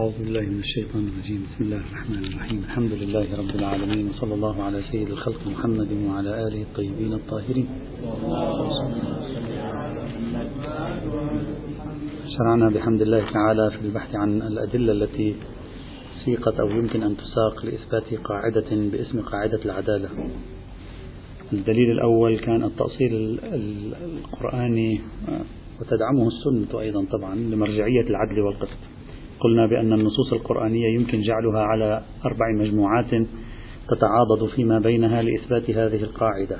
أعوذ بالله من الشيطان الرجيم. بسم الله الرحمن الرحيم. الحمد لله رب العالمين وصلى الله على سيد الخلق محمد وعلى آله الطيبين الطاهرين. شرعنا بحمد الله تعالى في البحث عن الأدلة التي سيقت أو يمكن أن تساق لإثبات قاعدة باسم قاعدة العدالة. الدليل الأول كان التأصيل القرآني وتدعمه السنة أيضا طبعا لمرجعية العدل والقسط. قلنا بأن النصوص القرآنية يمكن جعلها على أربع مجموعات تتعاضد فيما بينها لإثبات هذه القاعدة.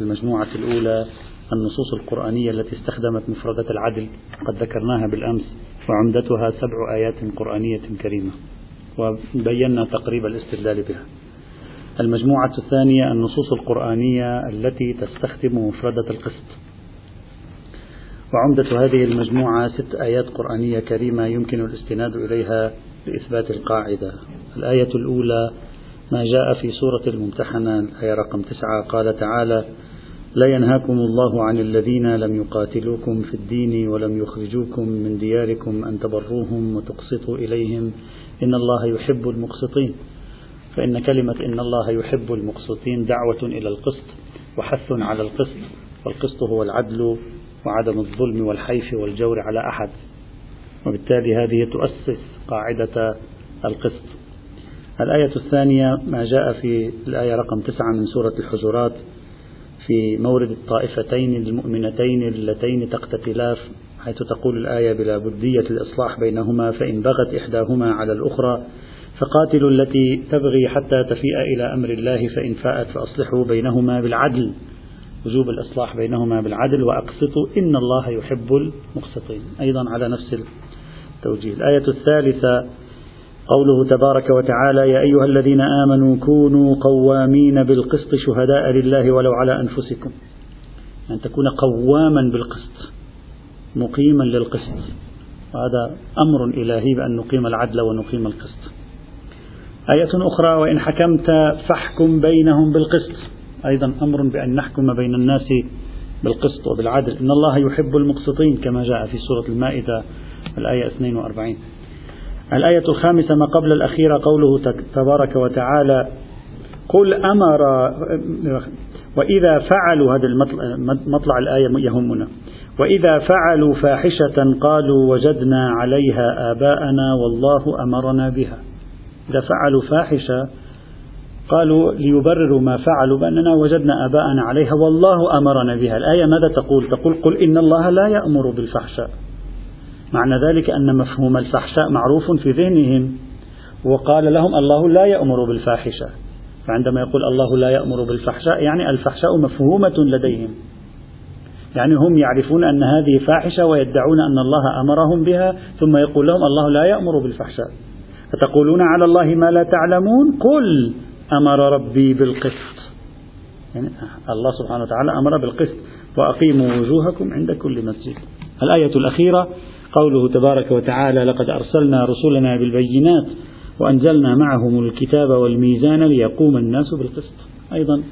المجموعة الأولى النصوص القرآنية التي استخدمت مفردة العدل قد ذكرناها بالأمس وعمدتها سبع آيات قرآنية كريمة وبينا تقريب الاستدلال بها. المجموعة الثانية النصوص القرآنية التي تستخدم مفردة القسط. وعمدة هذه المجموعة ست آيات قرآنية كريمة يمكن الاستناد إليها لإثبات القاعدة. الآية الأولى ما جاء في سورة الممتحنة الآية رقم تسعة. قال تعالى لا ينهاكم الله عن الذين لم يقاتلوكم في الدين ولم يخرجوكم من دياركم أن تبروهم وتقسطوا إليهم. إن الله يحب المقسطين. فإن كلمة إن الله يحب المقسطين دعوة إلى القسط وحث على القسط والقسط هو العدل وعدم الظلم والحيف والجور على أحد. وبالتالي هذه تؤسس قاعدة القسط. الآية الثانية ما جاء في الآية رقم تسعة من سورة الحجرات في مورد الطائفتين المؤمنتين اللتين تقتتلاف حيث تقول الآية بلا بدية الإصلاح بينهما فإن بغت إحداهما على الأخرى فقاتلوا التي تبغي حتى تفيء إلى أمر الله فإن فاءت فأصلحوا بينهما بالعدل. وجوب الإصلاح بينهما بالعدل وأقسطوا إن الله يحب المقسطين. أيضا على نفس التوجيه. الآية الثالثة قوله تبارك وتعالى يا أيها الذين آمنوا كونوا قوامين بالقسط شهداء لله ولو على أنفسكم. أن يعني تكون قواما بالقسط مقيما للقسط. وهذا أمر إلهي بأن نقيم العدل ونقيم القسط. آية أخرى وإن حكمت فاحكم بينهم بالقسط. أيضا أمر بأن نحكم بين الناس بالقسط وبالعدل. إن الله يحب المقسطين كما جاء في سورة المائدة الآية 42 الآية الخامسة ما قبل الأخيرة قوله تبارك وتعالى قل أمر وإذا فعلوا هذا مطلع الآية يهمنا. وإذا فعلوا فاحشة قالوا وجدنا عليها آباءنا والله أمرنا بها. إذا فعلوا فاحشة قالوا ليبرروا ما فعلوا بأننا وجدنا آباءنا عليها والله أمرنا بها. الآية ماذا تقول؟ تقول قل إن الله لا يأمر بالفحشاء. معنى ذلك أن مفهوم الفحشاء معروف في ذهنهم. وقال لهم الله لا يأمر بالفاحشة. فعندما يقول الله لا يأمر بالفحشاء يعني الفحشاء مفهومة لديهم. يعني هم يعرفون أن هذه فاحشة ويدعون أن الله أمرهم بها ثم يقول لهم الله لا يأمر بالفحشاء. فتقولون على الله ما لا تعلمون؟ قل أمر ربي بالقسط. يعني الله سبحانه وتعالى أمر بالقسط. وأقيموا وجوهكم عند كل مسجد. الآية الأخيرة قوله تبارك وتعالى لقد أرسلنا رسلنا بالبينات وأنزلنا معهم الكتاب والميزان ليقوم الناس بالقسط. أيضا.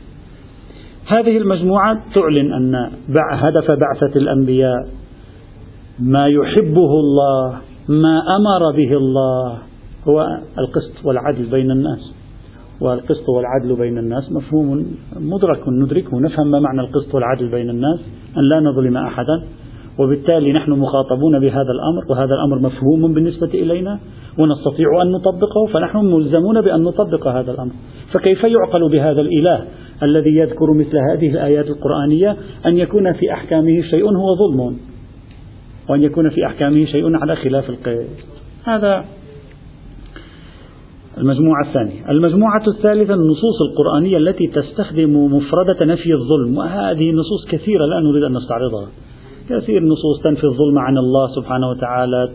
هذه المجموعة تعلن أن هدف بعثة الأنبياء ما يحبه الله ما أمر به الله هو القسط والعدل بين الناس. والقسط والعدل بين الناس مفهوم مدرك ندركه نفهم ما معنى القسط والعدل بين الناس أن لا نظلم أحدا. وبالتالي نحن مخاطبون بهذا الأمر وهذا الأمر مفهوم بالنسبة إلينا ونستطيع أن نطبقه فنحن ملزمون بأن نطبق هذا الأمر. فكيف يعقل بهذا الإله الذي يذكر مثل هذه الآيات القرآنية أن يكون في أحكامه شيء هو ظلم وأن يكون في أحكامه شيء على خلاف القسط هذا المجموعة الثانية. المجموعة الثالثة النصوص القرآنية التي تستخدم مفردة نفي الظلم وهذه نصوص كثيرة لا نريد أن نستعرضها. كثير نصوص تنفي الظلم عن الله سبحانه وتعالى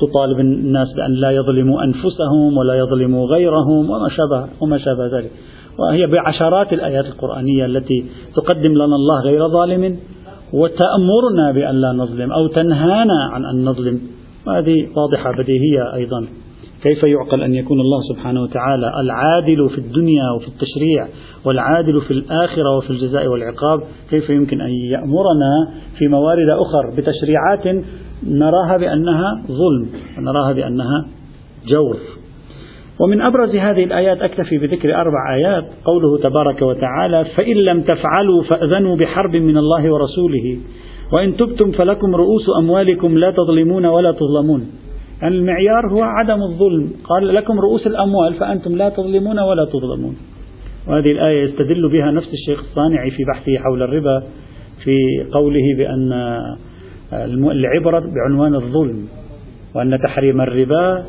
تطالب الناس بأن لا يظلموا أنفسهم ولا يظلموا غيرهم وما شابه وما شابه ذلك. وهي بعشرات الآيات القرآنية التي تقدم لنا الله غير ظالم وتأمرنا بأن لا نظلم أو تنهانا عن أن نظلم. وهذه واضحة بديهية أيضا. كيف يعقل أن يكون الله سبحانه وتعالى العادل في الدنيا وفي التشريع والعادل في الآخرة وفي الجزاء والعقاب؟ كيف يمكن أن يأمرنا في موارد أخر بتشريعات نراها بأنها ظلم ونراها بأنها جور؟ ومن أبرز هذه الآيات أكتفي بذكر أربع آيات قوله تبارك وتعالى فإن لم تفعلوا فأذنوا بحرب من الله ورسوله وإن تبتم فلكم رؤوس أموالكم لا تظلمون ولا تظلمون. المعيار هو عدم الظلم. قال لكم رؤوس الأموال فأنتم لا تظلمون ولا تظلمون. وهذه الآية يستدل بها نفس الشيخ الصانعي في بحثه حول الربا في قوله بأن العبرة بعنوان الظلم وأن تحريم الربا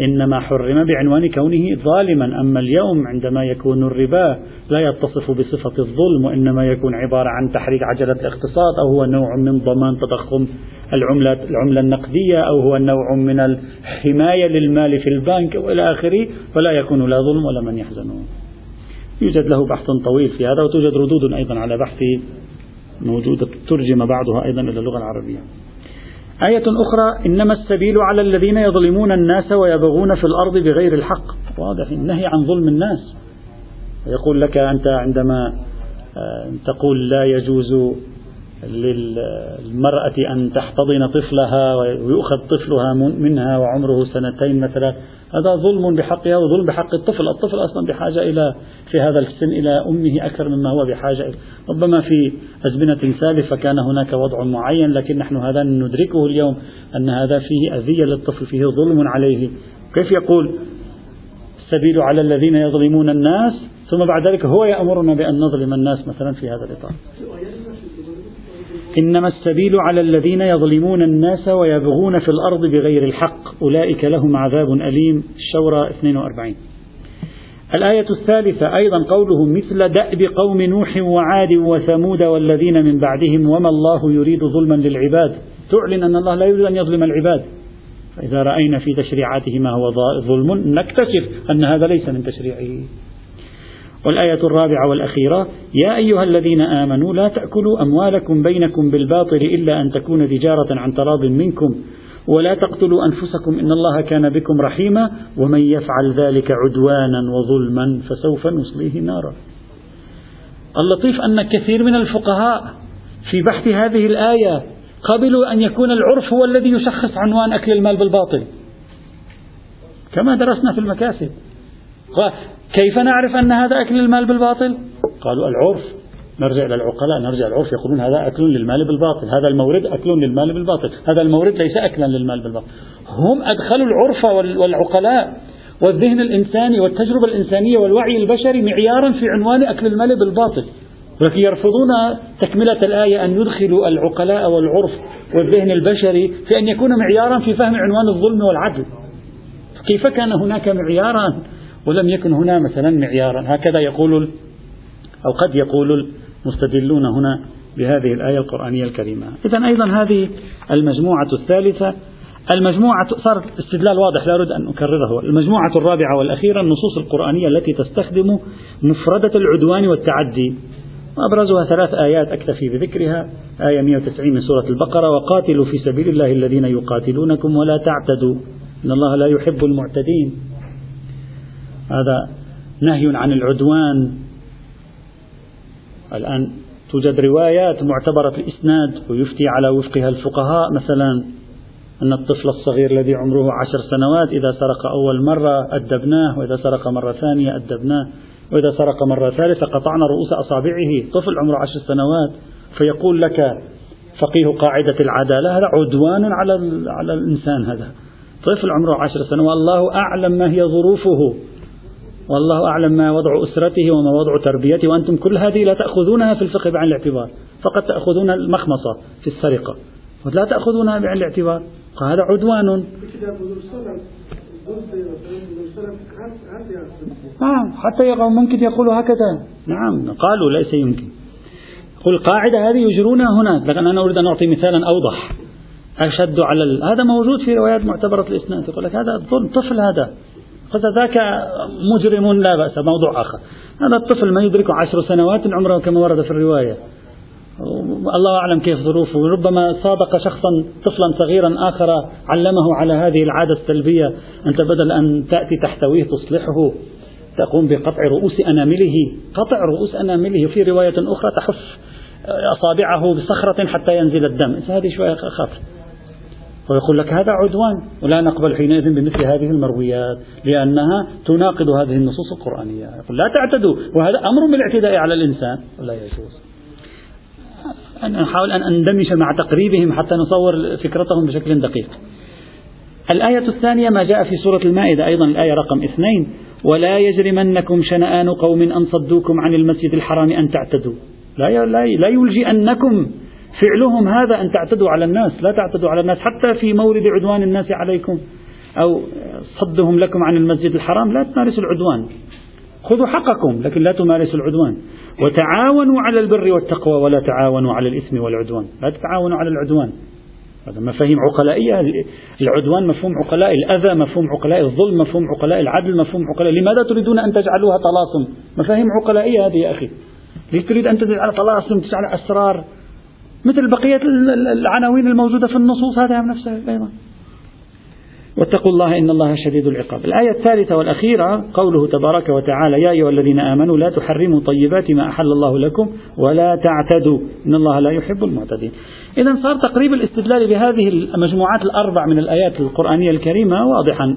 إنما حرم بعنوان كونه ظالما. أما اليوم عندما يكون الربا لا يتصف بصفة الظلم وإنما يكون عبارة عن تحريك عجلة الاقتصاد أو هو نوع من ضمان تضخم العملة, العملة النقدية أو هو نوع من الحماية للمال في البنك وإلى آخره فلا يكون لا ظلم ولا من يحزنون. يوجد له بحث طويل في هذا وتوجد ردود أيضا على بحثه موجودة ترجم بعضها أيضا إلى اللغة العربية. آية أخرى إنما السبيل على الذين يظلمون الناس ويبغون في الأرض بغير الحق. واضح النهي عن ظلم الناس. يقول لك أنت عندما آه، تقول لا يجوز للمرأة أن تحتضن طفلها ويؤخذ طفلها منها وعمره سنتين مثلا. هذا ظلم بحقها وظلم بحق الطفل. الطفل أصلا بحاجة إلى في هذا السن إلى أمه أكثر مما هو بحاجة إلى. ربما في أزمنة سالفة كان هناك وضع معين لكن نحن هذا ندركه اليوم أن هذا فيه أذية للطفل فيه ظلم عليه. كيف يقول؟ السبيل على الذين يظلمون الناس ثم بعد ذلك هو يأمرنا بأن نظلم الناس مثلا في هذا الإطار. إنما السبيل على الذين يظلمون الناس ويبغون في الأرض بغير الحق. أولئك لهم عذاب أليم. الشورى 42 الآية الثالثة أيضا قوله مثل دأب قوم نوح وعاد وثمود والذين من بعدهم وما الله يريد ظلما للعباد. تعلن أن الله لا يريد أن يظلم العباد. فإذا رأينا في تشريعاته ما هو ظلم نكتشف أن هذا ليس من تشريعه. والآية الرابعة والأخيرة يا أيها الذين آمنوا لا تأكلوا أموالكم بينكم بالباطل إلا أن تكون تجارة عن تراض منكم ولا تقتلوا أنفسكم إن الله كان بكم رحيما ومن يفعل ذلك عدوانا وظلما فسوف نصليه نارا. اللطيف أن كثير من الفقهاء في بحث هذه الآية قبلوا أن يكون العرف هو الذي يشخص عنوان أكل المال بالباطل. كما درسنا في المكاسب. كيف نعرف أن هذا أكل المال بالباطل؟ قالوا العرف. نرجع إلى العقلاء نرجع. العرف يقولون هذا أكل للمال بالباطل. هذا المورد أكل للمال بالباطل. هذا المورد ليس أكلا للمال بالباطل. هم أدخلوا العرف والعقلاء والذهن الإنساني والتجربة الإنسانية والوعي البشري معيارا في عنوان أكل المال بالباطل. ولكن يرفضون تكملة الآية أن يدخلوا العقلاء والعرف والذهن البشري في أن يكون معيارا في فهم عنوان الظلم والعدل. كيف كان هناك معيارا ولم يكن هنا مثلا معيارا. هكذا يقول أو قد يقول المستدلون هنا بهذه الآية القرآنية الكريمة. إذا أيضا هذه المجموعة الثالثة. المجموعة صار استدلال واضح لا أريد أن أكرره. المجموعة الرابعة والأخيرة النصوص القرآنية التي تستخدم مفردة العدوان والتعدي. وأبرزها ثلاث آيات أكتفي بذكرها آية 190 من سورة البقرة. وقاتلوا في سبيل الله الذين يقاتلونكم ولا تعتدوا. إن الله لا يحب المعتدين. هذا نهي عن العدوان. الآن توجد روايات معتبرة الإسناد ويفتي على وفقها الفقهاء مثلا أن الطفل الصغير الذي عمره عشر سنوات إذا سرق أول مرة أدبناه وإذا سرق مرة ثانية أدبناه وإذا سرق مرة ثالثة قطعنا رؤوس أصابعه. طفل عمره عشر سنوات فيقول لك فقيه قاعدة العدالة هذا عدوان على على الإنسان هذا. طفل عمره عشر سنوات والله أعلم ما هي ظروفه. والله أعلم ما وضع أسرته وما وضع تربيته وأنتم كل هذه لا تأخذونها في الفقه بعين الاعتبار فقط تأخذون المخمصة في السرقة ولا تأخذونها بعين الاعتبار هذا عدوان. نعم حتى ممكن يقولوا هكذا. نعم قالوا ليس يمكن. قل القاعدة هذه يجرونها هناك لكن أنا أريد أن أعطي مثالا أوضح أشد على ال... هذا موجود في روايات معتبرة الإسناد يقول لك هذا الظلم طفل هذا. فذاك مجرم لا بأس موضوع آخر. هذا الطفل ما يدرك عشر سنوات عمره كما ورد في الرواية. الله أعلم كيف ظروفه. ربما صادق شخصا طفلا صغيرا آخر علمه على هذه العادة السلبية. أنت بدل أن تأتي تحتويه تصلحه تقوم بقطع رؤوس أنامله. قطع رؤوس أنامله في رواية أخرى تحف أصابعه بصخرة حتى ينزل الدم. هذه شوية خطر ويقول لك هذا عدوان ولا نقبل حينئذ بمثل هذه المرويات لأنها تناقض هذه النصوص القرآنية. يقول لا تعتدوا وهذا أمر بالاعتداء على الإنسان. لا يجوز. أنا أحاول أن أندمج مع تقريبهم حتى نصور فكرتهم بشكل دقيق. الآية الثانية ما جاء في سورة المائدة أيضا الآية رقم اثنين. ولا يجرمنكم شنآن قوم أن صدوكم عن المسجد الحرام أن تعتدوا. لا لا يلجئنكم فعلهم هذا أن تعتدوا على الناس لا تعتدوا على الناس حتى في مورد عدوان الناس عليكم أو صدهم لكم عن المسجد الحرام لا تمارسوا العدوان. خذوا حقكم لكن لا تمارسوا العدوان. وتعاونوا على البر والتقوى ولا تعاونوا على الإثم والعدوان. لا تتعاونوا على العدوان. هذا مفاهيم عقلائية. العدوان مفهوم عقلاء الأذى مفهوم عقلاء الظلم مفهوم عقلاء العدل مفهوم عقلاء. لماذا تريدون أن تجعلوها طلاسم؟ مفاهيم عقلائية هذه يا أخي. ليش تريد أن تجعل طلاسم تجعل أسرار؟ مثل بقية العناوين الموجودة في النصوص هذا نفسها أيضا. واتقوا الله إن الله شديد العقاب. الآية الثالثة والأخيرة قوله تبارك وتعالى يا أيها الذين آمنوا لا تحرموا طيبات ما أحل الله لكم ولا تعتدوا. إن الله لا يحب المعتدين. إذا صار تقريب الاستدلال بهذه المجموعات الأربع من الآيات القرآنية الكريمة واضحا.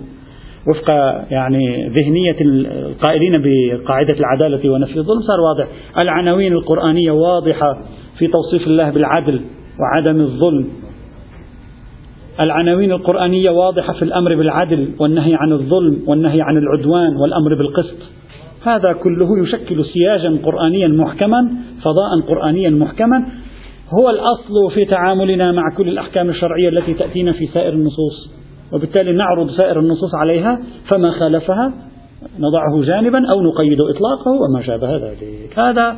وفق يعني ذهنية القائلين بقاعدة العدالة ونفي الظلم صار واضح. العناوين القرآنية واضحة. في توصيف الله بالعدل وعدم الظلم. العناوين القرآنية واضحة في الأمر بالعدل والنهي عن الظلم والنهي عن العدوان والأمر بالقسط. هذا كله يشكل سياجا قرآنيا محكما فضاء قرآنيا محكما. هو الأصل في تعاملنا مع كل الأحكام الشرعية التي تأتينا في سائر النصوص. وبالتالي نعرض سائر النصوص عليها فما خالفها نضعه جانبا أو نقيد إطلاقه وما شابه ذلك. هذا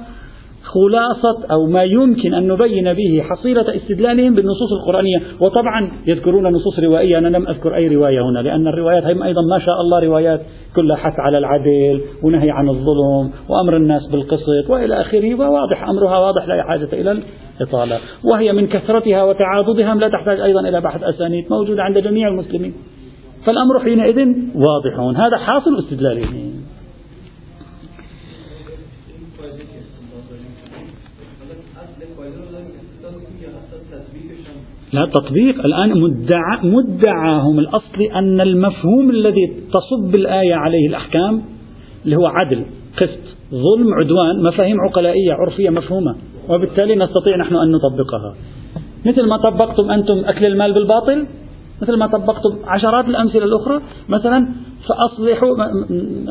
خلاصة أو ما يمكن أن نبين به حصيلة استدلالهم بالنصوص القرآنية. وطبعا يذكرون نصوص روائية. أنا لم أذكر أي رواية هنا لأن الروايات هم أيضا ما شاء الله روايات كلها حث على العدل ونهي عن الظلم وأمر الناس بالقسط وإلى آخره وواضح أمرها واضح لا حاجة إلى الإطالة. وهي من كثرتها وتعاضدها لا تحتاج أيضا إلى بحث أسانيد موجودة عند جميع المسلمين. فالأمر حينئذ واضح. هذا حاصل استدلالهم. لا تطبيق. الآن مدعى مدعاهم الأصلي أن المفهوم الذي تصب الآية عليه الأحكام اللي هو عدل قسط ظلم عدوان مفاهيم عقلائية عرفية مفهومة. وبالتالي نستطيع نحن أن نطبقها. مثل ما طبقتم أنتم أكل المال بالباطل مثل ما طبقتم عشرات الأمثلة الأخرى مثلا فأصلحوا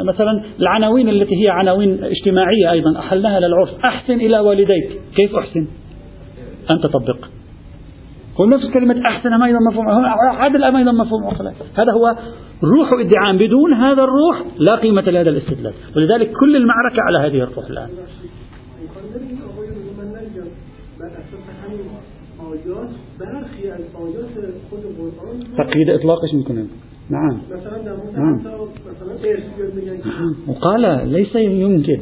مثلا العناوين التي هي عناوين اجتماعية أيضا أحلناها للعرف. أحسن إلى والديك. كيف أحسن؟ أن تطبق. هو نفس كلمة أحسن أيضا مفهوم عدل أيضا مفهوم عقلاء هذا هو روح ادعاء. بدون هذا الروح لا قيمة لهذا الاستدلال. ولذلك كل المعركة على هذه الروح الآن. تقييد إطلاقش میکنه نعم. نعم. وقال ليس ينكر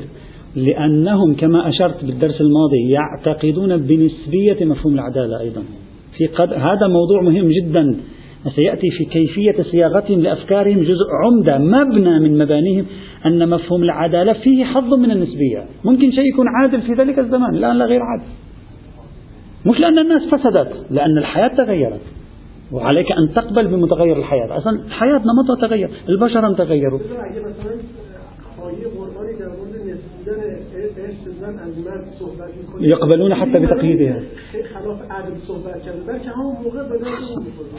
لأنهم كما أشرت بالدرس الماضي يعتقدون بنسبية مفهوم العدالة أيضا. في قد هذا موضوع مهم جدا. سيأتي في كيفية صياغتهم لأفكارهم جزء عمدة مبنى من مبانيهم أن مفهوم العدالة فيه حظ من النسبية. ممكن شيء يكون عادل في ذلك الزمان الآن لا غير عادل. مش لأن الناس فسدت لأن الحياة تغيرت. وعليك أن تقبل بمتغير الحياة. أصلا الحياة نمطها تغير البشر تغيروا. يقبلون حتى بتقييدها.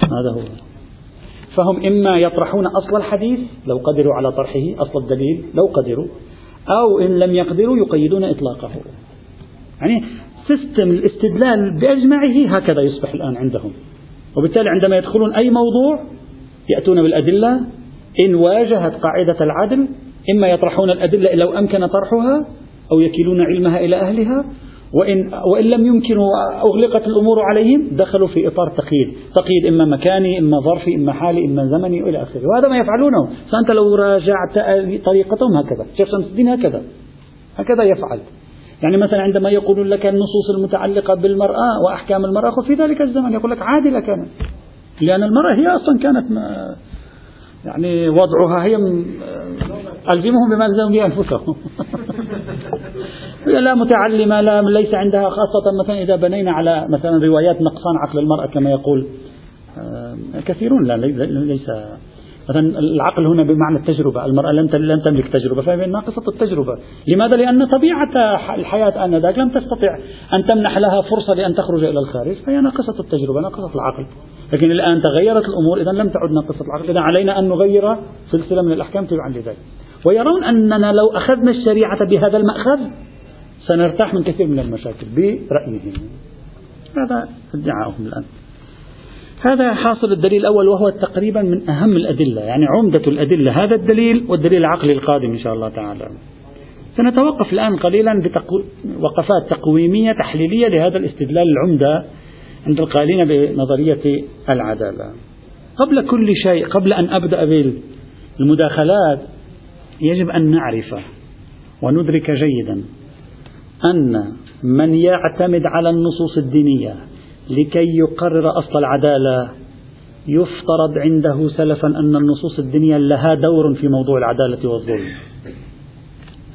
هذا هو. فهم إما يطرحون أصل الحديث لو قدروا على طرحه أصل الدليل لو قدروا أو إن لم يقدروا يقيدون إطلاقه. يعني سيستم الاستدلال بأجمعه هكذا يصبح الآن عندهم. وبالتالي عندما يدخلون أي موضوع يأتون بالأدلة إن واجهت قاعدة العدل إما يطرحون الأدلة لو أمكن طرحها أو يكلون علمها إلى أهلها وإن, وإن لم يمكن أغلقت الأمور عليهم دخلوا في إطار تقييد. تقييد إما مكاني إما ظرفي إما حالي إما زمني وإلى آخره. وهذا ما يفعلونه. فأنت لو راجعت طريقتهم هكذا شيخ شمس الدين هكذا. هكذا يفعل. يعني مثلا عندما يقولون لك النصوص المتعلقة بالمرأة وأحكام المرأة في ذلك الزمن. يقول لك عادلة كانت. لأن المرأة هي أصلا كانت يعني وضعها هي ألزمهم بما ألزموا به أنفسهم. لا متعلمة لا ليس عندها خاصة مثلا إذا بنينا على مثلا روايات نقصان عقل المرأة كما يقول كثيرون لا ليس مثلا العقل هنا بمعنى التجربة المرأة لم لم تملك تجربة فهي ناقصة التجربة. لماذا؟ لأن طبيعة الحياة آنذاك لم تستطع أن تمنح لها فرصة لأن تخرج إلى الخارج فهي ناقصة التجربة ناقصة العقل. لكن الآن تغيرت الأمور إذا لم تعد ناقصة العقل. إذا علينا أن نغير سلسلة من الأحكام تبعا لذلك. ويرون أننا لو أخذنا الشريعة بهذا المأخذ سنرتاح من كثير من المشاكل برأيهم. هذا ادعاؤهم الآن. هذا حاصل الدليل الأول وهو تقريبا من أهم الأدلة يعني عمدة الأدلة هذا الدليل والدليل العقلي القادم إن شاء الله تعالى. سنتوقف الآن قليلا بوقفات تقويمية تحليلية لهذا الاستدلال العمدة عند القائلين بنظرية العدالة. قبل كل شيء قبل أن أبدأ بالمداخلات يجب أن نعرف وندرك جيدا أن من يعتمد على النصوص الدينية لكي يقرر أصل العدالة يفترض عنده سلفا أن النصوص الدينية لها دور في موضوع العدالة والظلم.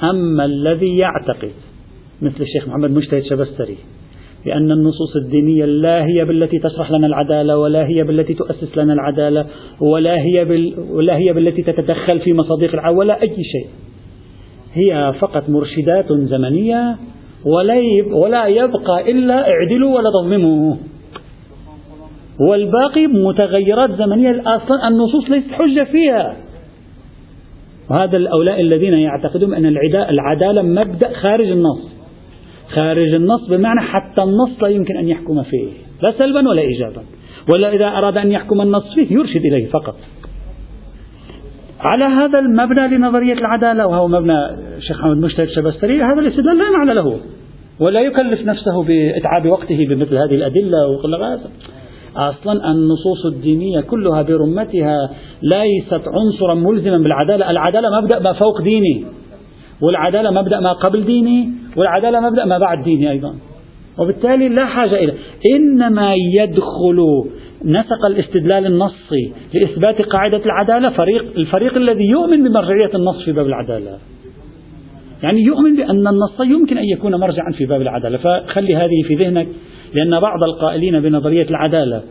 أما الذي يعتقد مثل الشيخ محمد مجتهد شبستري بأن النصوص الدينية لا هي بالتي تشرح لنا العدالة ولا هي بالتي تؤسس لنا العدالة ولا هي, بال ولا هي بالتي تتدخل في مصادق العدالة ولا أي شيء. هي فقط مرشدات زمنية ولا يبقى إلا اعدلوا ولا تظلموا والباقي متغيرات زمنية أصلا النصوص ليست حجة فيها. وهذا هؤلاء الذين يعتقدون أن العدالة مبدأ خارج النص. خارج النص بمعنى حتى النص لا يمكن أن يحكم فيه. لا سلبا ولا إيجابا. ولا إذا أراد أن يحكم النص فيه يرشد إليه فقط. على هذا المبنى لنظرية العدالة وهو مبنى الشيخ محمد مشتهد شبستري هذا الاستدلال لا معنى له ولا يكلف نفسه بإتعاب وقته بمثل هذه الأدلة وكل هذا أصلا النصوص الدينية كلها برمتها ليست عنصرا ملزما بالعدالة العدالة مبدأ ما فوق ديني والعدالة مبدأ ما قبل ديني والعدالة مبدأ ما بعد ديني أيضا. وبالتالي لا حاجة إلى إنما يدخل نسق الاستدلال النصي لإثبات قاعدة العدالة فريق الفريق الذي يؤمن بمرجعية النص في باب العدالة. يعني يؤمن بأن النص يمكن أن يكون مرجعا في باب العدالة. فخلي هذه في ذهنك لأن بعض القائلين بنظرية العدالة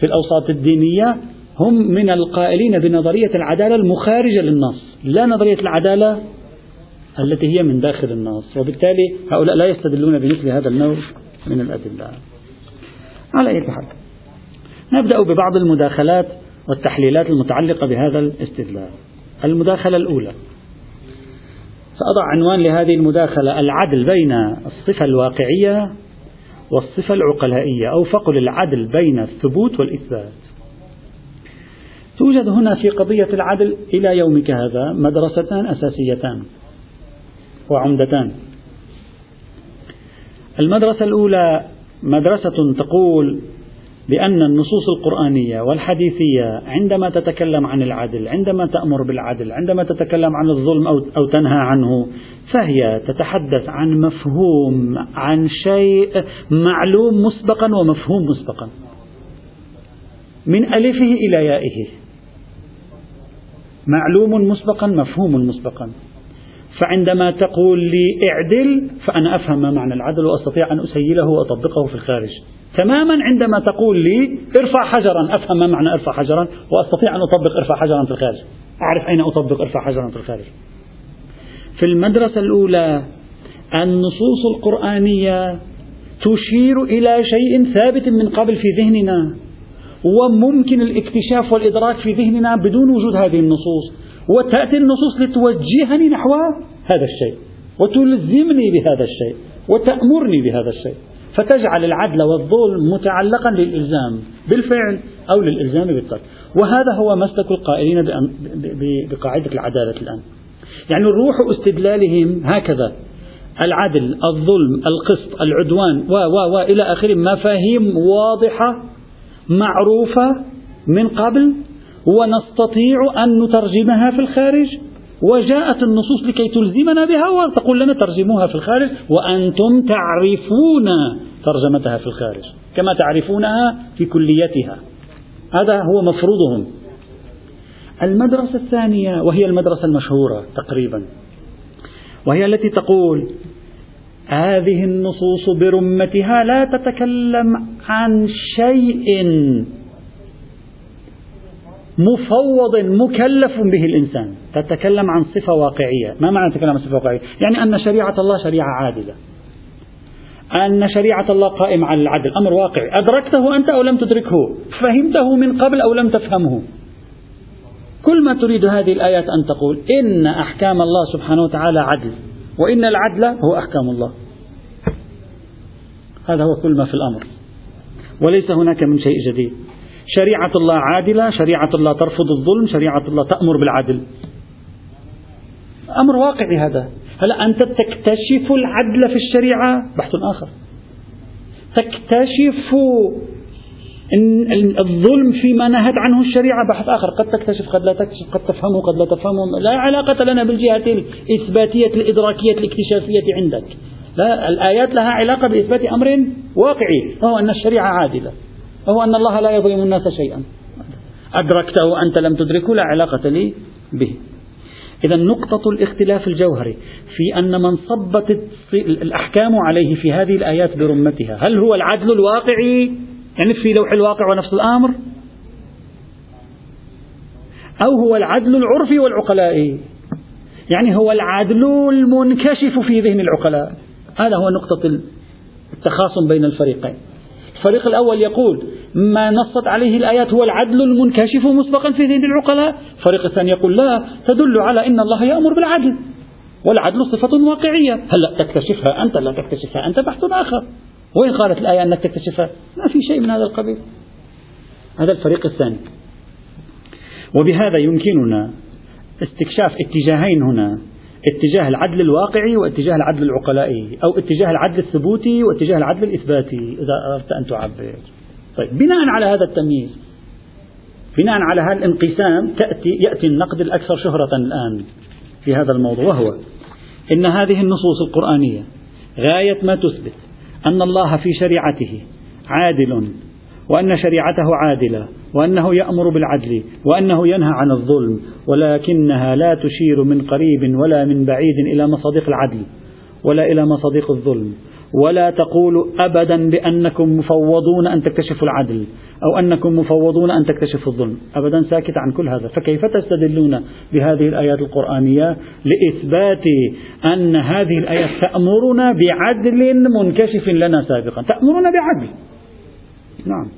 في الأوساط الدينية هم من القائلين بنظرية العدالة المخارجة للنص. لا نظرية العدالة التي هي من داخل النص وبالتالي هؤلاء لا يستدلون بمثل هذا النوع من الأدلة. على أي حال نبدأ ببعض المداخلات والتحليلات المتعلقة بهذا الاستدلال. المداخلة الأولى سأضع عنوان لهذه المداخلة العدل بين الصفة الواقعية والصفة العقلائية أو فقل العدل بين الثبوت والإثبات. توجد هنا في قضية العدل إلى يومك هذا مدرستان أساسيتان. وعمدتان المدرسة الأولى مدرسة تقول بأن النصوص القرآنية والحديثية عندما تتكلم عن العدل، عندما تأمر بالعدل، عندما تتكلم عن الظلم أو أو تنهى عنه، فهي تتحدث عن مفهوم، عن شيء معلوم مسبقا ومفهوم مسبقا. من ألفه إلى يائه. معلوم مسبقا، مفهوم مسبقا. فعندما تقول لي اعدل فأنا أفهم ما معنى العدل وأستطيع أن أسيله وأطبقه في الخارج. تماما عندما تقول لي ارفع حجرا أفهم ما معنى ارفع حجرا وأستطيع أن أطبق ارفع حجرا في الخارج. أعرف أين أطبق ارفع حجرا في الخارج. في المدرسة الأولى النصوص القرآنية تشير إلى شيء ثابت من قبل في ذهننا وممكن الاكتشاف والإدراك في ذهننا بدون وجود هذه النصوص. وتأتي النصوص لتوجهني نحو هذا الشيء وتلزمني بهذا الشيء وتأمرني بهذا الشيء. فتجعل العدل والظلم متعلقا للإلزام بالفعل أو للإلزام بالترك وهذا هو مسلك القائلين بقاعدة العدالة الآن. يعني الروح استدلالهم هكذا. العدل الظلم القسط العدوان و و و إلى آخره مفاهيم واضحة معروفة من قبل ونستطيع أن نترجمها في الخارج. وجاءت النصوص لكي تلزمنا بها وتقول لنا ترجموها في الخارج. وأنتم تعرفون ترجمتها في الخارج كما تعرفونها في كليتها. هذا هو مفروضهم. المدرسة الثانية وهي المدرسة المشهورة تقريبا وهي التي تقول هذه النصوص برمتها لا تتكلم عن شيء مفوض مكلف به الإنسان. تتكلم عن صفة واقعية. ما معنى تتكلم عن صفة واقعية؟ يعني أن شريعة الله شريعة عادلة. أن شريعة الله قائمة على العدل. أمر واقعي. أدركته أنت أو لم تدركه؟ فهمته من قبل أو لم تفهمه. كل ما تريد هذه الآيات أن تقول إن أحكام الله سبحانه وتعالى عدل. وإن العدل هو أحكام الله. هذا هو كل ما في الأمر. وليس هناك من شيء جديد. شريعة الله عادلة شريعة الله ترفض الظلم شريعة الله تأمر بالعدل. أمر واقعي هذا. هلا أنت تكتشف العدل في الشريعة؟ بحث آخر. تكتشف الظلم فيما نهت عنه الشريعة؟ بحث آخر. قد تكتشف قد لا تكتشف قد تفهمه قد لا تفهمه. لا علاقة لنا بالجهة الإثباتية الإدراكية الاكتشافية عندك. لا الآيات لها علاقة بإثبات أمر واقعي وهو أن الشريعة عادلة. وهو أن الله لا يظلم الناس شيئا. أدركته أنت لم تدركه لا علاقة لي به. إذا نقطة الاختلاف الجوهري في أن من صبت الأحكام عليه في هذه الآيات برمتها هل هو العدل الواقعي؟ يعني في لوح الواقع ونفس الأمر؟ أو هو العدل العرفي والعقلائي؟ يعني هو العدل المنكشف في ذهن العقلاء. هذا هو نقطة التخاصم بين الفريقين. الفريق الأول يقول ما نصت عليه الآيات هو العدل المنكشف مسبقا في ذهن العقلاء. الفريق الثاني يقول لا تدل على أن الله يأمر بالعدل. والعدل صفة واقعية. هلا تكتشفها أنت؟ لا تكتشفها أنت. بحث آخر. وين قالت الآية أنك تكتشفها؟ ما في شيء من هذا القبيل. هذا الفريق الثاني. وبهذا يمكننا استكشاف اتجاهين هنا. اتجاه العدل الواقعي واتجاه العدل العقلائي أو اتجاه العدل الثبوتي واتجاه العدل الإثباتي إذا أردت أن تعبر. طيب بناء على هذا التمييز بناء على هذا الانقسام تأتي يأتي النقد الأكثر شهرة الآن في هذا الموضوع وهو إن هذه النصوص القرآنية غاية ما تثبت أن الله في شريعته عادل وأن شريعته عادلة وأنه يأمر بالعدل وأنه ينهى عن الظلم ولكنها لا تشير من قريب ولا من بعيد إلى مصادق العدل ولا إلى مصادق الظلم. ولا تقول أبدا بأنكم مفوضون أن تكتشفوا العدل أو أنكم مفوضون أن تكتشفوا الظلم. أبدا ساكت عن كل هذا. فكيف تستدلون بهذه الآيات القرآنية لإثبات أن هذه الآيات تأمرنا بعدل منكشف لنا سابقا؟ تأمرنا بعدل. نعم.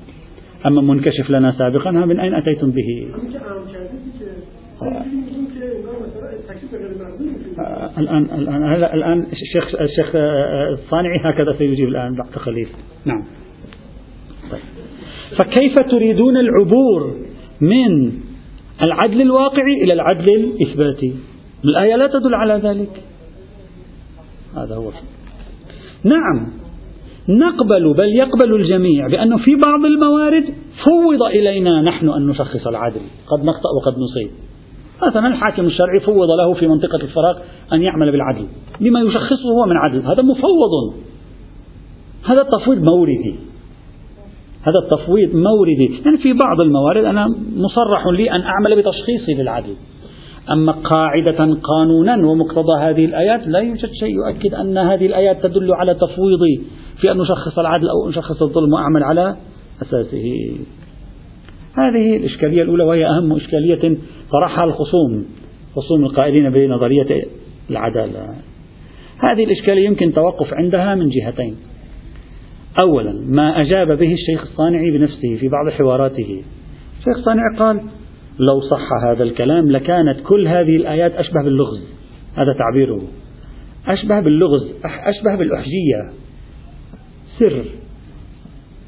أما منكشف لنا سابقا من أين أتيتم به؟ الآن الآن الآن الشيخ الشيخ الصانعي هكذا سيجيب الآن بعد خليل نعم. طيب. فكيف تريدون العبور من العدل الواقعي إلى العدل الإثباتي؟ الآية لا تدل على ذلك. هذا هو. نعم. نقبل بل يقبل الجميع بأنه في بعض الموارد فوض إلينا نحن أن نشخص العدل. قد نخطأ وقد نصيب. مثلا الحاكم الشرعي فوض له في منطقة الفراغ أن يعمل بالعدل لما يشخصه هو من عدل هذا مفوض. هذا التفويض موردي هذا التفويض موردي يعني في بعض الموارد أنا مصرح لي أن أعمل بتشخيصي للعدل أما قاعدة قانونا ومقتضى هذه الآيات لا يوجد شيء يؤكد أن هذه الآيات تدل على تفويضي في أن نشخص العدل أو نشخص الظلم وأعمل على أساسه. هذه الإشكالية الأولى وهي أهم إشكالية طرحها الخصوم خصوم القائلين بنظرية العدالة. هذه الإشكالية يمكن توقف عندها من جهتين. أولا ما أجاب به الشيخ الصانعي بنفسه في بعض حواراته. الشيخ الصانعي قال لو صح هذا الكلام لكانت كل هذه الآيات أشبه باللغز. هذا تعبيره. أشبه باللغز أشبه بالأحجية. سر.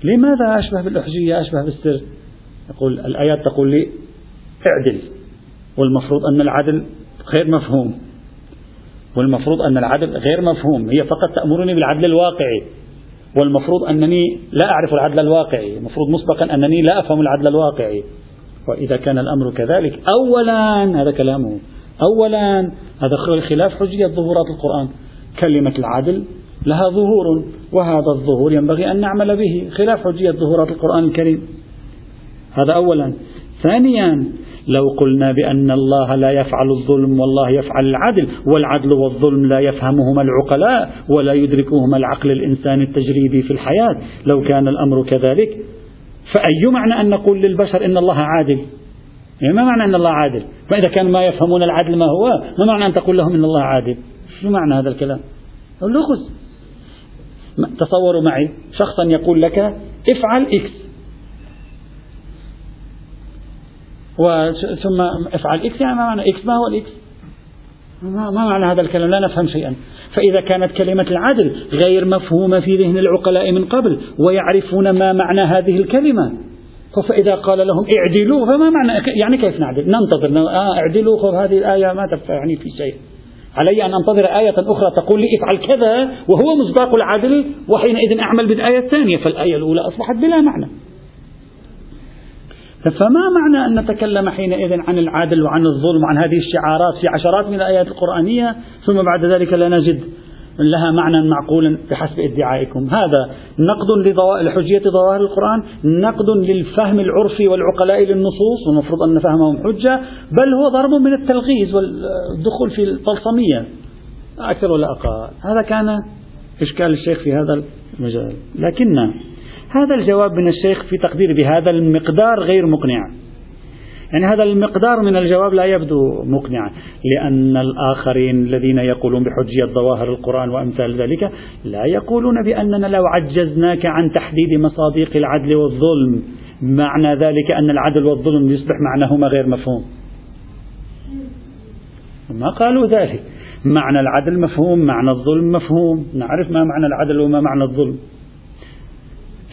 لماذا أشبه بالأحجية أشبه بالسر؟ يقول الآيات تقول لي اعدل والمفروض أن العدل غير مفهوم. والمفروض أن العدل غير مفهوم هي فقط تأمرني بالعدل الواقعي. والمفروض أنني لا أعرف العدل الواقعي المفروض مسبقا أنني لا أفهم العدل الواقعي. وإذا كان الأمر كذلك أولا هذا كلامه أولا هذا خلاف حجية ظهورات القرآن. كلمة العدل لها ظهور وهذا الظهور ينبغي أن نعمل به خلاف حجية ظهورات القرآن الكريم. هذا أولا. ثانيا لو قلنا بأن الله لا يفعل الظلم والله يفعل العدل والعدل والظلم لا يفهمهما العقلاء ولا يدركهما العقل الإنساني التجريبي في الحياة. لو كان الأمر كذلك فأي معنى أن نقول للبشر إن الله عادل؟ يعني ما معنى أن الله عادل؟ فإذا كانوا ما يفهمون العدل ما هو ما معنى أن تقول لهم أن الله عادل؟ شو معنى هذا الكلام؟ لغز تصوروا معي شخصا يقول لك افعل إكس. ثم افعل إكس يعني ما معنى X ما هو ال X ما معنى هذا الكلام؟ لا نفهم شيئا. فإذا كانت كلمة العدل غير مفهومة في ذهن العقلاء من قبل ويعرفون ما معنى هذه الكلمة فإذا قال لهم اعدلوا فما معنى؟ يعني كيف نعدل؟ ننتظر آه اعدلوا خذ هذه الآية ما تفعني في شيء. علي أن أنتظر آية أخرى تقول لي افعل كذا وهو مصداق العدل وحينئذ أعمل بالآية الثانية فالآية الأولى أصبحت بلا معنى. فما معنى أن نتكلم حينئذ عن العدل وعن الظلم وعن هذه الشعارات في عشرات من الآيات القرآنية ثم بعد ذلك لا نجد لها معنى معقول بحسب ادعائكم. هذا نقد لحجية ظواهر القرآن نقد للفهم العرفي والعقلاء للنصوص والمفروض أن فهمهم حجة بل هو ضرب من التلغيز والدخول في الطلسمية أكثر ولا أقل. هذا كان إشكال الشيخ في هذا المجال. لكن هذا الجواب من الشيخ في تقدير بهذا المقدار غير مقنع. يعني هذا المقدار من الجواب لا يبدو مقنعا لأن الآخرين الذين يقولون بحجية ظواهر القرآن وأمثال ذلك لا يقولون بأننا لو عجزناك عن تحديد مصادق العدل والظلم معنى ذلك أن العدل والظلم يصبح معناهما غير مفهوم. ما قالوا ذلك؟ معنى العدل مفهوم معنى الظلم مفهوم نعرف ما معنى العدل وما معنى الظلم.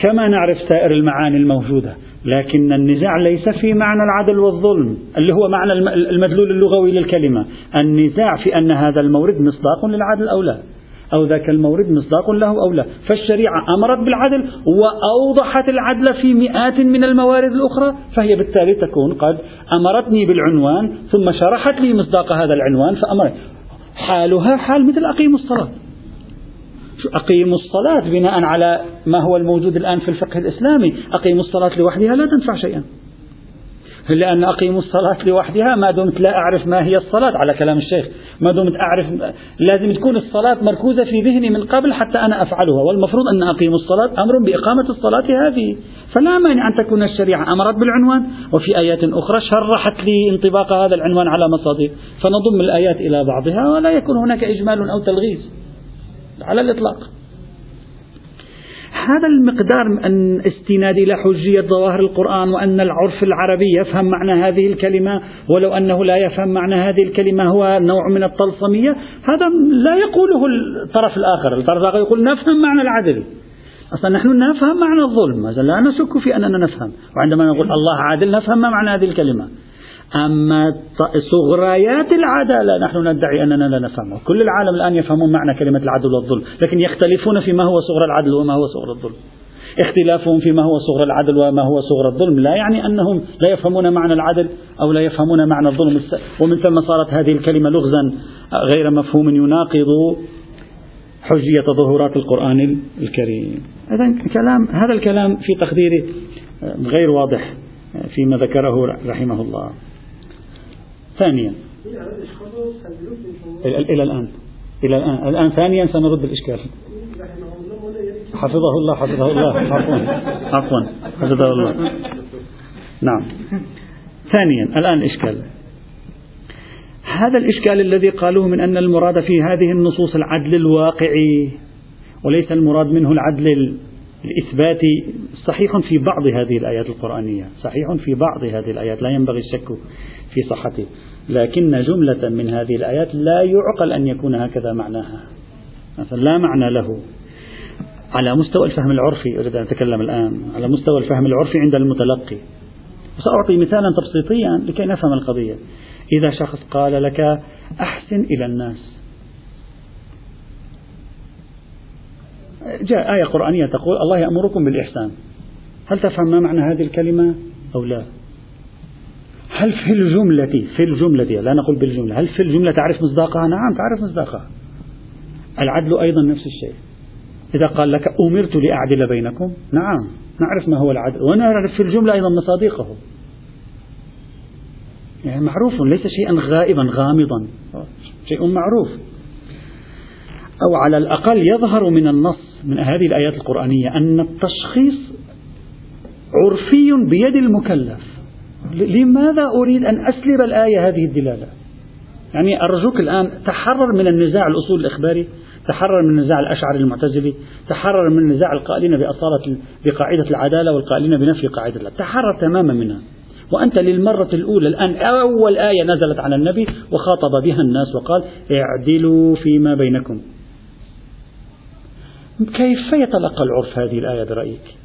كما نعرف سائر المعاني الموجودة لكن النزاع ليس في معنى العدل والظلم اللي هو معنى المدلول اللغوي للكلمة. النزاع في أن هذا المورد مصداق للعدل أو لا أو ذاك المورد مصداق له أو لا. فالشريعة أمرت بالعدل وأوضحت العدل في مئات من الموارد الأخرى فهي بالتالي تكون قد أمرتني بالعنوان ثم شرحت لي مصداق هذا العنوان فأمر حالها حال مثل أقيم الصلاة. أقيموا الصلاة بناء على ما هو الموجود الآن في الفقه الإسلامي. أقيموا الصلاة لوحدها لا تنفع شيئا. لأن أقيموا الصلاة لوحدها ما دمت لا أعرف ما هي الصلاة. على كلام الشيخ ما دمت أعرف لازم تكون الصلاة مركوزة في ذهني من قبل حتى أنا أفعلها. والمفروض أن أقيم الصلاة أمر بإقامة الصلاة هذه. فلا مانع أن تكون الشريعة أمرت بالعنوان. وفي آيات أخرى شرحت لي انطباق هذا العنوان على مصادر. فنضم الآيات إلى بعضها ولا يكون هناك إجمال أو تلغيز. على الإطلاق. هذا المقدار من استناد إلى حجية ظواهر القرآن وأن العرف العربي يفهم معنى هذه الكلمة ولو أنه لا يفهم معنى هذه الكلمة هو نوع من الطلسمية هذا لا يقوله الطرف الآخر. الطرف الآخر يقول نفهم معنى العدل. أصلا نحن نفهم معنى الظلم. لا نشك في أننا نفهم. وعندما نقول الله عادل نفهم ما معنى هذه الكلمة. أما صغريات العدالة. نحن ندعي أننا لا نفهمها. كل العالم الآن يفهمون معنى كلمة العدل والظلم لكن يختلفون فيما هو صغر العدل وما هو صغر الظلم. اختلافهم فيما هو صغر العدل وما هو صغر الظلم لا يعني أنهم لا يفهمون معنى العدل أو لا يفهمون معنى الظلم. ومن ثم صارت هذه الكلمة لغزا غير مفهوم يناقض حجية ظهورات القرآن الكريم. إذا كلام هذا الكلام في تقديري غير واضح فيما ذكره رحمه الله. ثانيا. إلى الآن إلى الآن. الآن. ثانيا سنرد الإشكال. حفظه الله حفظه الله. عفوا. عفوا. حفظه الله. نعم. ثانيا الآن الإشكال هذا الإشكال الذي قالوه من أن المراد في هذه النصوص العدل الواقعي وليس المراد منه العدل الإثبات صحيح في بعض هذه الآيات القرآنية صحيح في بعض هذه الآيات لا ينبغي الشك في صحته لكن جملة من هذه الآيات لا يعقل أن يكون هكذا معناها. مثلا لا معنى له. على مستوى الفهم العرفي أريد أن أتكلم الآن على مستوى الفهم العرفي عند المتلقي. وسأعطي مثالا تبسيطيا لكي نفهم القضية. إذا شخص قال لك أحسن إلى الناس جاء آية قرآنية تقول الله يأمركم بالإحسان. هل تفهم ما معنى هذه الكلمة أو لا؟ هل في الجملة في الجملة لا نقول بالجملة هل في الجملة تعرف مصداقها؟ نعم تعرف مصداقها. العدل أيضا نفس الشيء. إذا قال لك أمرت لأعدل بينكم نعم نعرف ما هو العدل. ونعرف في الجملة أيضا مصادقه. يعني معروف ليس شيئا غائبا غامضا. شيء معروف. أو على الأقل يظهر من النص من هذه الآيات القرآنية أن التشخيص عرفي بيد المكلف. لماذا أريد أن أسلب الآية هذه الدلالة؟ يعني أرجوك الآن تحرر من النزاع الأصول الإخباري تحرر من نزاع الأشعري المعتزلي تحرر من نزاع القائلين بأصالة بقاعدة العدالة والقائلين بنفي قاعدة الله. تحرر تماما منها. وأنت للمرة الأولى الآن أول آية نزلت على النبي وخاطب بها الناس وقال اعدلوا فيما بينكم. كيف يتلقى العرف هذه الآية برأيك؟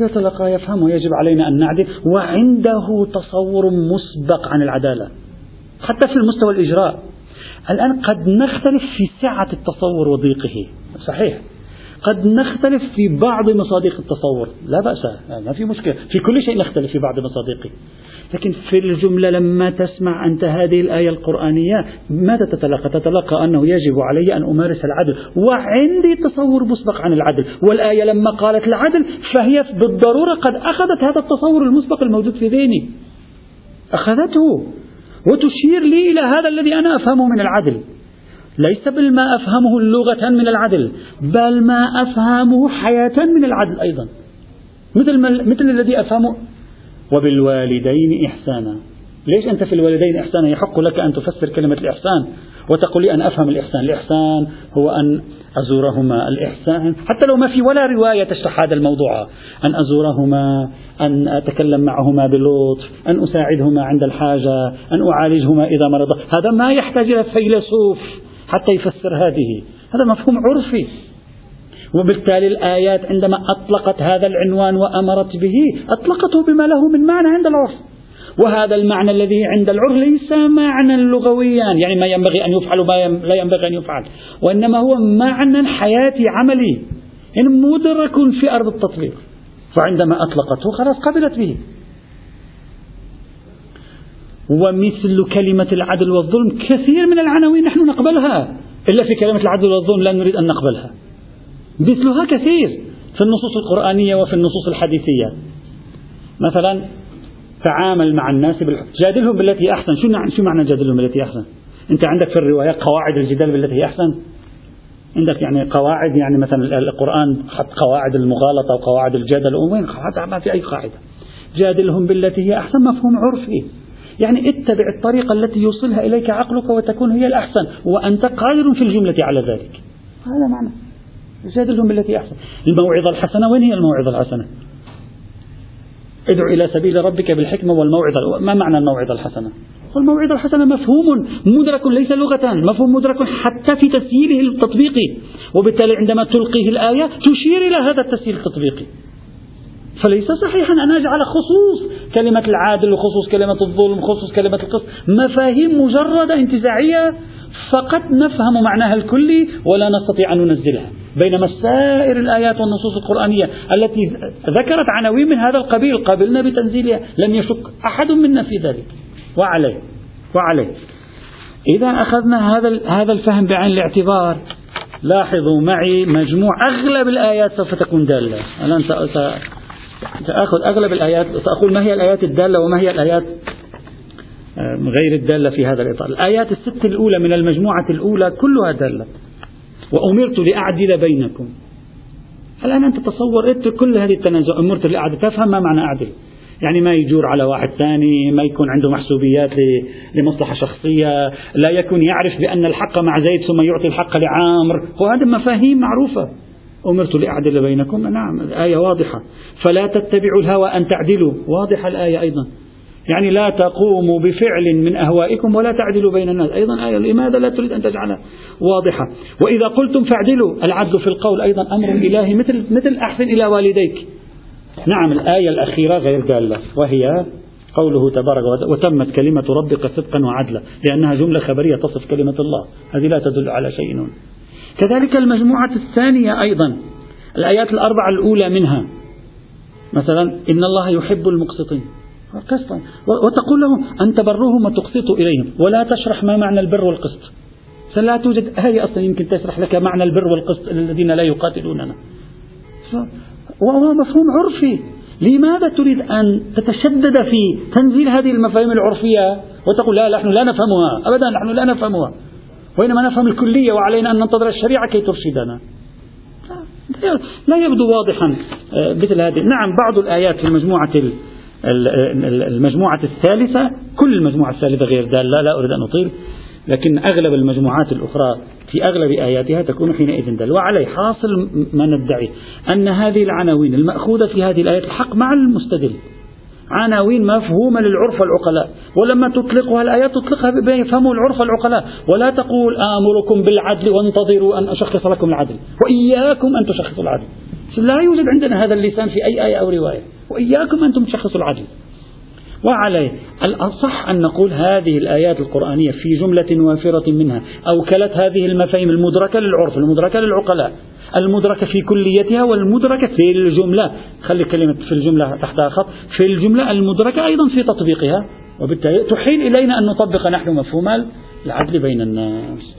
يتلقى يفهم ويجب علينا أن نعدل وعنده تصور مسبق عن العدالة حتى في المستوى الإجراء. الآن قد نختلف في سعة التصور وضيقه. صحيح. قد نختلف في بعض مصادق التصور. لا بأس ما في مشكلة. في كل شيء نختلف في بعض مصادقه. لكن في الجملة لما تسمع أنت هذه الآية القرآنية ماذا تتلقى؟ تتلقى أنه يجب علي أن أمارس العدل وعندي تصور مسبق عن العدل والآية لما قالت العدل فهي بالضرورة قد أخذت هذا التصور المسبق الموجود في ذهني. أخذته وتشير لي إلى هذا الذي أنا أفهمه من العدل. ليس بالما أفهمه لغة من العدل بل ما أفهمه حياة من العدل أيضا. مثل, مثل الذي أفهمه وبالوالدين إحسانا. ليش أنت في الوالدين إحسانا يحق لك أن تفسر كلمة الإحسان وتقول لي أن أفهم الإحسان. الإحسان هو أن أزورهما. الإحسان حتى لو ما في ولا رواية تشرح هذا الموضوع أن أزورهما أن أتكلم معهما بلطف أن أساعدهما عند الحاجة أن أعالجهما إذا مرض. هذا ما يحتاج إلى فيلسوف حتى يفسر هذه. هذا مفهوم عرفي. وبالتالي الآيات عندما أطلقت هذا العنوان وأمرت به أطلقته بما له من معنى عند العرف. وهذا المعنى الذي عند العرف ليس معنى لغويا يعني ما ينبغي أن يفعل وما لا ينبغي أن يفعل وإنما هو معنى حياتي عملي. يعني مدرك في أرض التطبيق. فعندما أطلقته خلاص قبلت به. ومثل كلمة العدل والظلم كثير من العناوين نحن نقبلها. إلا في كلمة العدل والظلم لا نريد أن نقبلها. مثلها كثير في النصوص القرآنية وفي النصوص الحديثية. مثلا تعامل مع الناس بالحب جادلهم بالتي أحسن. شو شو معنى جادلهم بالتي أحسن؟ أنت عندك في الروايات قواعد الجدال بالتي هي أحسن؟ عندك يعني قواعد يعني مثلا القرآن حط قواعد المغالطة وقواعد الجدل وين ما في أي قاعدة. جادلهم بالتي هي أحسن مفهوم عرفي. يعني اتبع الطريقة التي يوصلها إليك عقلك وتكون هي الأحسن وأنت قادر في الجملة على ذلك. هذا معنى. جادلهم بالتي أحسن. الموعظة الحسنة وين هي الموعظة الحسنة؟ ادعو إلى سبيل ربك بالحكمة والموعظة. ما معنى الموعظة الحسنة؟ والموعظة الحسنة مفهوم مدرك ليس لغة مفهوم مدرك حتى في تسييله التطبيقي وبالتالي عندما تلقيه الآية تشير إلى هذا التسييل التطبيقي. فليس صحيحا أن أجعل خصوص كلمة العادل وخصوص كلمة الظلم وخصوص كلمة القسط مفاهيم مجردة انتزاعية فقط نفهم معناها الكلي ولا نستطيع أن ننزلها. بينما سائر الآيات والنصوص القرآنية التي ذكرت عناوين من هذا القبيل قبلنا بتنزيلها لم يشك أحد منا في ذلك. وعليه وعليه. إذا أخذنا هذا هذا الفهم بعين الاعتبار لاحظوا معي مجموع أغلب الآيات سوف تكون دالة. الآن سأخذ أغلب الآيات سأقول ما هي الآيات الدالة وما هي الآيات غير الدالة في هذا الإطار. الآيات الست الأولى من المجموعة الأولى كلها دالة. وأمرت لأعدل بينكم. الآن أنت تصور اترك كل هذه التنازع أمرت لأعدل تفهم ما معنى أعدل. يعني ما يجور على واحد ثاني ما يكون عنده محسوبيات لمصلحة شخصية لا يكون يعرف بأن الحق مع زيد ثم يعطي الحق لعامر. وهذه مفاهيم معروفة. أمرت لأعدل بينكم؟ نعم الآية واضحة. فلا تتبعوا الهوى أن تعدلوا. واضحة الآية أيضا. يعني لا تقوموا بفعل من أهوائكم ولا تعدلوا بين الناس. أيضا آية لماذا لا تريد أن تجعلها واضحة. وإذا قلتم فاعدلوا العدل في القول أيضا أمر إلهي مثل, مثل أحسن إلى والديك. نعم الآية الأخيرة غير دالة وهي قوله تبارك وتمت كلمة ربك صدقا وعدلا لأنها جملة خبرية تصف كلمة الله. هذه لا تدل على شيء. كذلك المجموعة الثانية أيضا الآيات الأربعة الأولى منها مثلا إن الله يحب المقسطين قسطا. وتقول لهم أن تبروهم وتقسطوا إليهم. ولا تشرح ما معنى البر والقسط. فلا توجد آية أصلا يمكن تشرح لك معنى البر والقسط الذين لا يقاتلوننا. وهو مفهوم عرفي. لماذا تريد أن تتشدد في تنزيل هذه المفاهيم العرفية؟ وتقول لا نحن لا نفهمها. أبدا نحن لا نفهمها. وإنما نفهم الكلية وعلينا أن ننتظر الشريعة كي ترشدنا. لا يبدو واضحا آه، مثل هذه. نعم بعض الآيات في المجموعة المجموعة الثالثة كل المجموعة الثالثة غير دالة لا أريد أن أطيل لكن أغلب المجموعات الأخرى في أغلب آياتها تكون حينئذ دل وعليه حاصل ما ندعي أن هذه العناوين المأخوذة في هذه الآيات الحق مع المستدل. عناوين مفهومة للعرف والعقلاء ولما تطلقها الآيات تطلقها بما يفهمه العرف والعقلاء ولا تقول آمركم بالعدل وانتظروا أن أشخص لكم العدل وإياكم أن تشخصوا العدل. لا يوجد عندنا هذا اللسان في أي آية أو رواية. وإياكم أنتم تشخصوا العدل وعليه الأصح أن نقول هذه الآيات القرآنية في جملة وافرة منها أوكلت هذه المفاهيم المدركة للعرف المدركة للعقلاء المدركة في كليتها والمدركة في الجملة. خلي كلمة في الجملة تحتها خط في الجملة المدركة أيضا في تطبيقها. وبالتالي تحيل إلينا أن نطبق نحن مفهوم العدل بين الناس.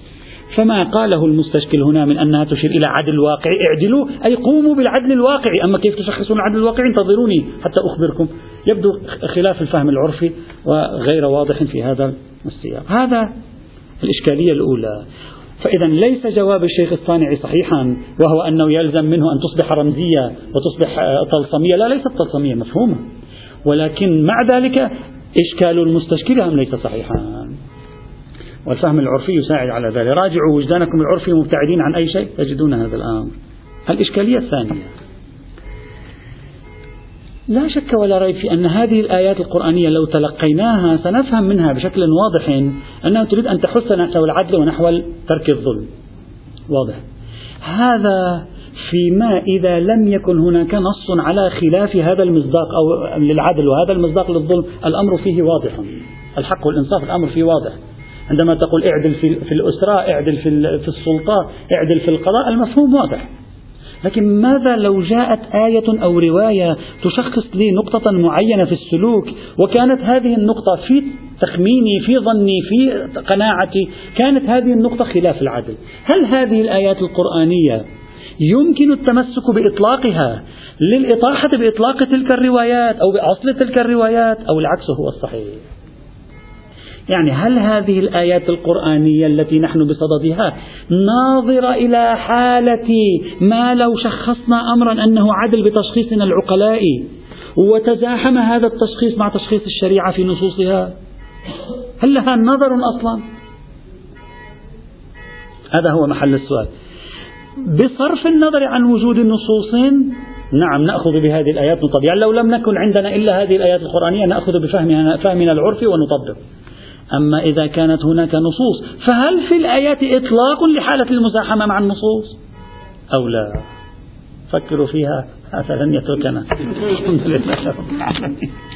فما قاله المستشكل هنا من أنها تشير إلى عدل واقعي. اعدلوا أي قوموا بالعدل الواقعي. أما كيف تشخصون العدل الواقعي؟ انتظروني حتى أخبركم. يبدو خلاف الفهم العرفي وغير واضح في هذا السياق. هذا الإشكالية الأولى. فإذا ليس جواب الشيخ الصانعي صحيحا وهو أنه يلزم منه أن تصبح رمزية وتصبح طلسمية. لا ليست طلسمية مفهومة. ولكن مع ذلك إشكال المستشكل هم ليس صحيحا. والفهم العرفي يساعد على ذلك. راجعوا وجدانكم العرفي مبتعدين عن أي شيء تجدون هذا الأمر. الإشكالية الثانية. لا شك ولا ريب في أن هذه الآيات القرآنية لو تلقيناها سنفهم منها بشكل واضح أنها تريد أن تحثنا نحو العدل ونحو ترك الظلم. واضح. هذا فيما إذا لم يكن هناك نص على خلاف هذا المصداق أو للعدل وهذا المصداق للظلم الأمر فيه واضح. الحق والإنصاف الأمر فيه واضح. عندما تقول اعدل في, الأسرة اعدل في, في السلطة اعدل في القضاء المفهوم واضح. لكن ماذا لو جاءت آية أو رواية تشخص لي نقطة معينة في السلوك وكانت هذه النقطة في تخميني في ظني في قناعتي كانت هذه النقطة خلاف العدل؟ هل هذه الآيات القرآنية يمكن التمسك بإطلاقها للإطاحة بإطلاق تلك الروايات أو بأصل تلك الروايات أو العكس هو الصحيح؟ يعني هل هذه الآيات القرآنية التي نحن بصددها ناظرة إلى حالة ما لو شخصنا أمرا أنه عدل بتشخيصنا العقلاء وتزاحم هذا التشخيص مع تشخيص الشريعة في نصوصها؟ هل لها نظر أصلا؟ هذا هو محل السؤال. بصرف النظر عن وجود النصوص نعم نأخذ بهذه الآيات نطبق. يعني لو لم نكن عندنا إلا هذه الآيات القرآنية نأخذ بفهمنا فهمنا العرفي ونطبق. أما إذا كانت هناك نصوص فهل في الآيات إطلاق لحالة المزاحمة مع النصوص؟ أو لا؟ فكروا فيها هذا لن يتركنا.